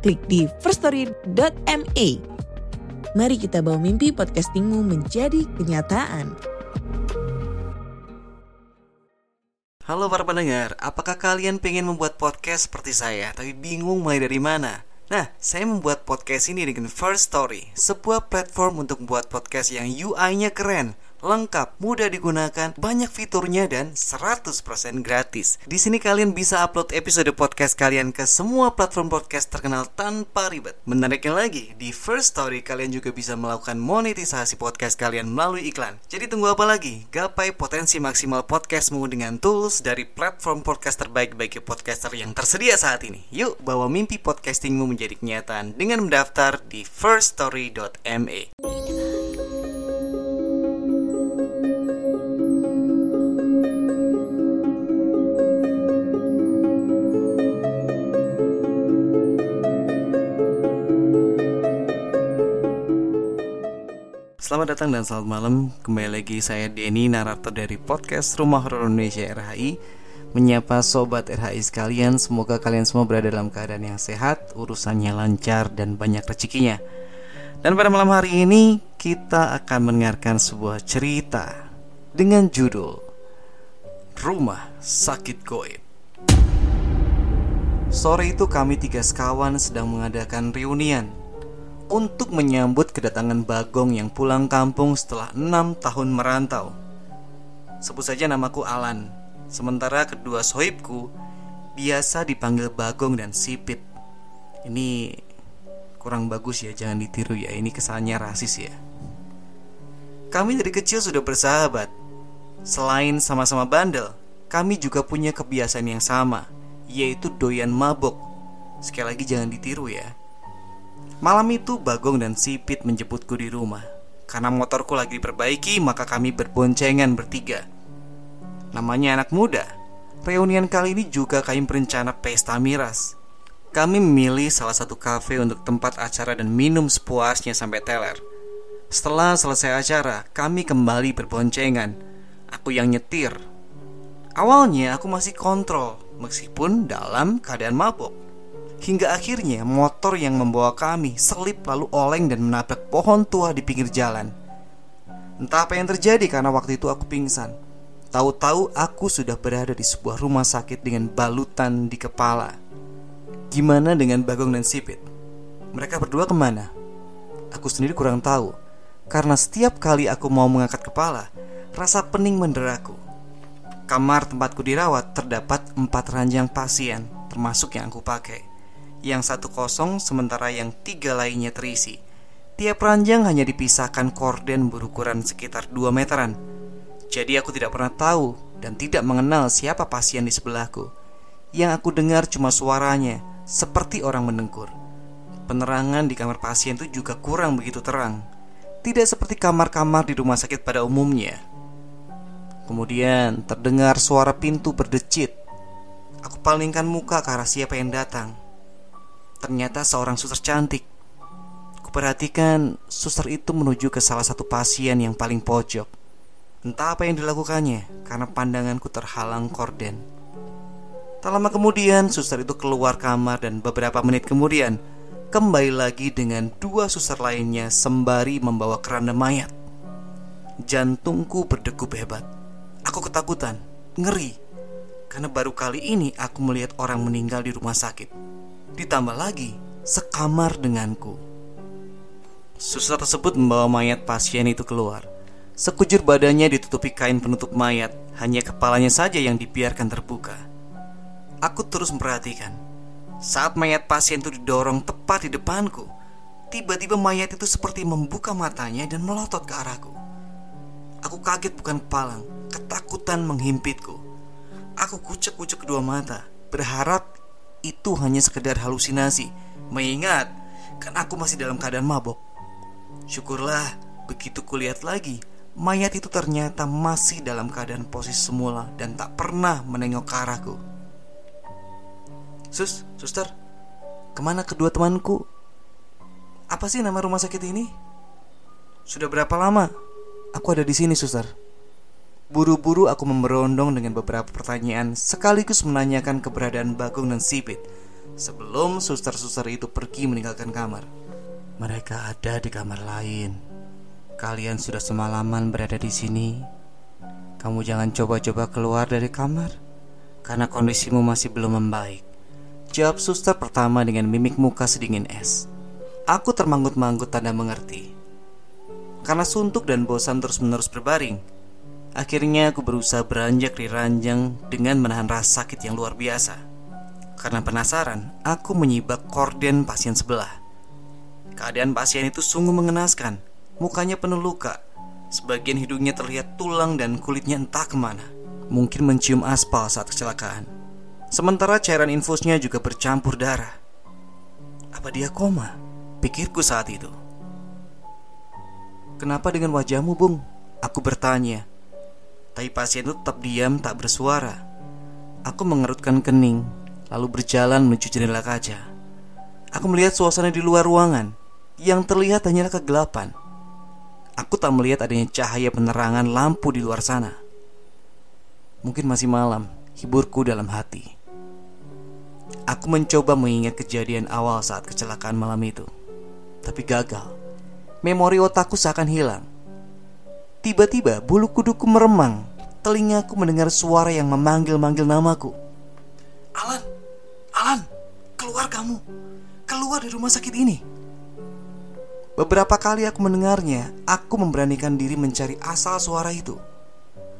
klik di firststory.me. Mari kita bawa mimpi podcastingmu menjadi kenyataan. Halo para pendengar, apakah kalian pengen membuat podcast seperti saya tapi bingung mulai dari mana? Nah, saya membuat podcast ini dengan First Story, sebuah platform untuk membuat podcast yang UI-nya keren, lengkap, mudah digunakan, banyak fiturnya dan 100% gratis. Di sini kalian bisa upload episode podcast kalian ke semua platform podcast terkenal tanpa ribet. Menariknya lagi, di First Story kalian juga bisa melakukan monetisasi podcast kalian melalui iklan. Jadi tunggu apa lagi? Gapai potensi maksimal podcastmu dengan tools dari platform podcast terbaik bagi podcaster yang tersedia saat ini. Yuk, bawa mimpi podcastingmu menjadi kenyataan dengan mendaftar di firststory.me. Selamat datang dan selamat malam. Kembali lagi saya Denny Narator dari podcast Rumah Horor Indonesia RHI Menyapa sobat RHI sekalian Semoga kalian semua berada dalam keadaan yang sehat Urusannya lancar dan banyak rezekinya. Dan pada malam hari ini Kita akan mendengarkan sebuah cerita Dengan judul Rumah Sakit Goib. Sore itu kami tiga sekawan sedang mengadakan reunian untuk menyambut kedatangan Bagong yang pulang kampung setelah enam tahun merantau. Sebut saja namaku Alan, sementara kedua sohibku biasa dipanggil Bagong dan Sipit. Ini kurang bagus ya, jangan ditiru ya, ini kesannya rasis ya. Kami dari kecil sudah bersahabat. Selain sama-sama bandel, kami juga punya kebiasaan yang sama, yaitu doyan mabok. Sekali lagi jangan ditiru ya. Malam itu Bagong dan Sipit menjemputku di rumah. Karena motorku lagi diperbaiki, maka kami berboncengan bertiga. Namanya anak muda. Reunian kali ini juga kami berencana pesta miras. Kami memilih salah satu kafe untuk tempat acara dan minum sepuasnya sampai teler. Setelah selesai acara, kami kembali berboncengan. Aku yang nyetir. Awalnya aku masih kontrol, meskipun dalam keadaan mabuk. Hingga akhirnya motor yang membawa kami selip lalu oleng dan menabrak pohon tua di pinggir jalan. Entah apa yang terjadi karena waktu itu aku pingsan. Tahu-tahu aku sudah berada di sebuah rumah sakit dengan balutan di kepala. Gimana dengan Bagong dan Sipit? Mereka berdua ke mana? Aku sendiri kurang tahu. Karena setiap kali aku mau mengangkat kepala, rasa pening menderaku. Kamar tempatku dirawat terdapat empat ranjang pasien, termasuk yang aku pakai yang satu kosong sementara yang tiga lainnya terisi. Tiap ranjang hanya dipisahkan korden berukuran sekitar 2 meteran. Jadi aku tidak pernah tahu dan tidak mengenal siapa pasien di sebelahku. Yang aku dengar cuma suaranya, seperti orang mendengkur. Penerangan di kamar pasien itu juga kurang begitu terang. Tidak seperti kamar-kamar di rumah sakit pada umumnya. Kemudian terdengar suara pintu berdecit. Aku palingkan muka ke arah siapa yang datang. Ternyata seorang suster cantik. Kuperhatikan suster itu menuju ke salah satu pasien yang paling pojok. Entah apa yang dilakukannya, karena pandanganku terhalang korden. Tak lama kemudian, suster itu keluar kamar dan beberapa menit kemudian kembali lagi dengan dua suster lainnya sembari membawa keranda mayat. Jantungku berdegup hebat. Aku ketakutan, ngeri, karena baru kali ini aku melihat orang meninggal di rumah sakit. Ditambah lagi, sekamar denganku. Suster tersebut membawa mayat pasien itu keluar. Sekujur badannya ditutupi kain penutup mayat, hanya kepalanya saja yang dibiarkan terbuka. Aku terus memperhatikan. Saat mayat pasien itu didorong tepat di depanku, tiba-tiba mayat itu seperti membuka matanya dan melotot ke arahku. Aku kaget bukan kepalang, ketakutan menghimpitku. Aku kucek-kucek kedua mata, berharap itu hanya sekedar halusinasi Mengingat kan aku masih dalam keadaan mabok. Syukurlah begitu kulihat lagi, mayat itu ternyata masih dalam keadaan posisi semula dan tak pernah menengok ke arahku. Sus, suster, ke mana kedua temanku? Apa sih nama rumah sakit ini? Sudah berapa lama? Aku ada di sini, suster. Buru-buru aku memberondong dengan beberapa pertanyaan sekaligus menanyakan keberadaan Bagong dan Sipit sebelum suster-suster itu pergi meninggalkan kamar. Mereka ada di kamar lain. Kalian sudah semalaman berada di sini. Kamu jangan coba-coba keluar dari kamar karena kondisimu masih belum membaik. Jawab suster pertama dengan mimik muka sedingin es. Aku termanggut-manggut tanda mengerti. Karena suntuk dan bosan terus-menerus berbaring, akhirnya aku berusaha beranjak di ranjang dengan menahan rasa sakit yang luar biasa. Karena penasaran, aku menyibak korden pasien sebelah. Keadaan pasien itu sungguh mengenaskan. Mukanya penuh luka. Sebagian hidungnya terlihat tulang dan kulitnya entah ke mana. Mungkin mencium aspal saat kecelakaan. Sementara cairan infusnya juga bercampur darah. Apa dia koma? Pikirku saat itu. Kenapa dengan wajahmu, Bung? Aku bertanya. Tapi pasien itu tetap diam, tak bersuara. Aku mengerutkan kening lalu berjalan menuju jendela kaca. Aku melihat suasana di luar ruangan. Yang terlihat hanyalah kegelapan. Aku tak melihat adanya cahaya penerangan lampu di luar sana. Mungkin masih malam, hiburku dalam hati. Aku mencoba mengingat kejadian awal saat kecelakaan malam itu. Tapi gagal. Memori otakku seakan hilang. Tiba-tiba bulu kuduku meremang. Telingaku mendengar suara yang memanggil-manggil namaku. Alan, Alan, keluar kamu. Keluar dari rumah sakit ini. Beberapa kali aku mendengarnya, aku memberanikan diri mencari asal suara itu.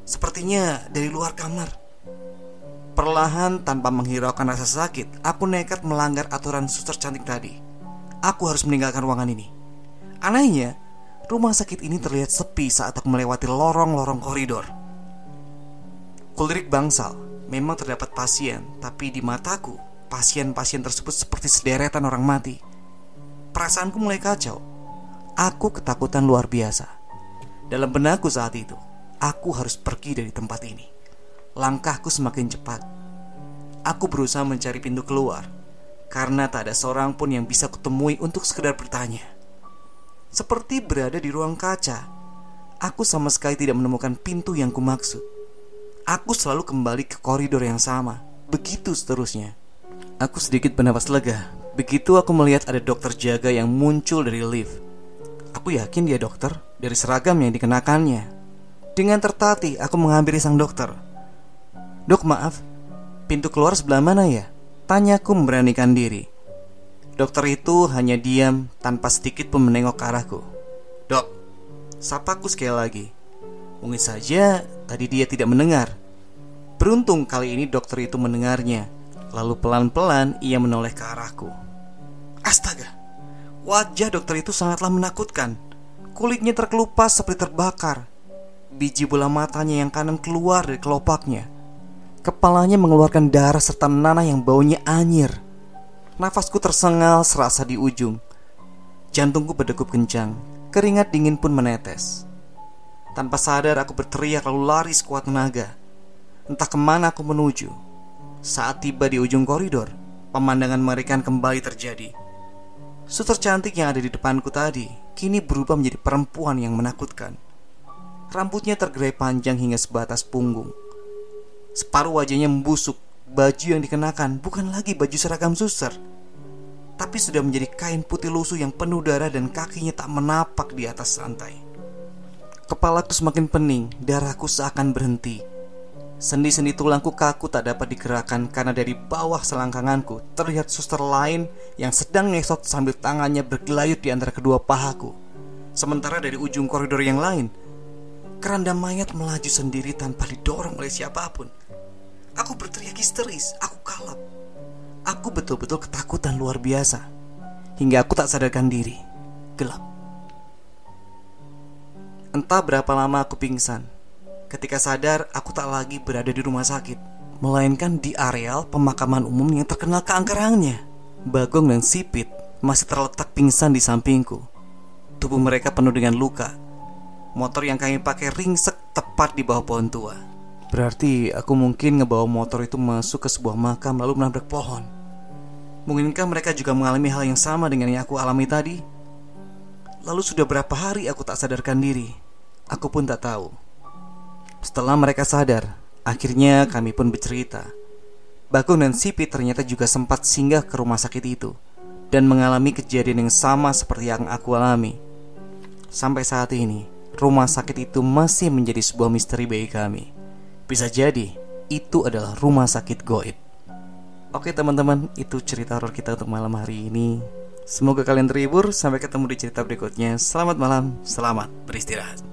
Sepertinya dari luar kamar. Perlahan tanpa menghiraukan rasa sakit, aku nekat melanggar aturan suster cantik tadi. Aku harus meninggalkan ruangan ini. Anehnya, rumah sakit ini terlihat sepi saat aku melewati lorong-lorong koridor. Kulirik bangsal, memang terdapat pasien, tapi di mataku pasien-pasien tersebut seperti sederetan orang mati. Perasaanku mulai kacau. Aku ketakutan luar biasa. Dalam benakku saat itu, aku harus pergi dari tempat ini. Langkahku semakin cepat. Aku berusaha mencari pintu keluar karena tak ada seorang pun yang bisa kutemui untuk sekedar bertanya. Seperti berada di ruang kaca, aku sama sekali tidak menemukan pintu yang kumaksud. Aku selalu kembali ke koridor yang sama, begitu seterusnya. Aku sedikit bernapas lega. Begitu aku melihat ada dokter jaga yang muncul dari lift. Aku yakin dia dokter dari seragam yang dikenakannya. Dengan tertati, aku menghampiri sang dokter. Dok, maaf, pintu keluar sebelah mana ya? Tanyaku memberanikan diri. Dokter itu hanya diam tanpa sedikit pun menengok ke arahku. Dok, sapaku sekali lagi. Mungkin saja tadi dia tidak mendengar. Beruntung kali ini dokter itu mendengarnya Lalu pelan-pelan ia menoleh ke arahku. Astaga, wajah dokter itu sangatlah menakutkan. Kulitnya terkelupas seperti terbakar. Biji bola matanya yang kanan keluar dari kelopaknya. Kepalanya mengeluarkan darah serta nanah yang baunya anyir. Nafasku tersengal serasa di ujung. Jantungku berdegup kencang. Keringat dingin pun menetes. Tanpa sadar aku berteriak lalu lari sekuat tenaga. Entah ke mana aku menuju. Saat tiba di ujung koridor, pemandangan mengerikan kembali terjadi. Suster cantik yang ada di depanku tadi kini berubah menjadi perempuan yang menakutkan. Rambutnya tergerai panjang hingga sebatas punggung. Separuh wajahnya membusuk. Baju yang dikenakan bukan lagi baju seragam suster, tapi sudah menjadi kain putih lusuh yang penuh darah dan kakinya tak menapak di atas lantai. Kepalaku semakin pening, darahku seakan berhenti. Sendi-sendi tulangku kaku tak dapat digerakkan karena dari bawah selangkanganku terlihat suster lain yang sedang ngesot sambil tangannya bergelayut di antara kedua pahaku. Sementara dari ujung koridor yang lain, keranda mayat melaju sendiri tanpa didorong oleh siapa pun. Aku berteriak histeris, aku kalap. Aku betul-betul ketakutan luar biasa. Hingga aku tak sadarkan diri. Gelap. Entah berapa lama aku pingsan Ketika sadar, aku tak lagi berada di rumah sakit, melainkan di areal pemakaman umum yang terkenal keangkerannya. Bagong dan Sipit masih terletak pingsan di sampingku. Tubuh mereka penuh dengan luka. Motor yang kami pakai ringsek tepat di bawah pohon tua. Berarti aku mungkin ngebawa motor itu masuk ke sebuah makam lalu menabrak pohon. Mungkinkah mereka juga mengalami hal yang sama dengan yang aku alami tadi? Lalu sudah berapa hari aku tak sadarkan diri? Aku pun tak tahu. Setelah mereka sadar, akhirnya kami pun bercerita. Bagong dan Sipi ternyata juga sempat singgah ke rumah sakit itu dan mengalami kejadian yang sama seperti yang aku alami. Sampai saat ini, rumah sakit itu masih menjadi sebuah misteri bagi kami. Bisa jadi itu adalah rumah sakit goib. Oke teman-teman, itu cerita horor kita untuk malam hari ini. Semoga kalian terhibur. Sampai ketemu di cerita berikutnya. Selamat malam, selamat beristirahat.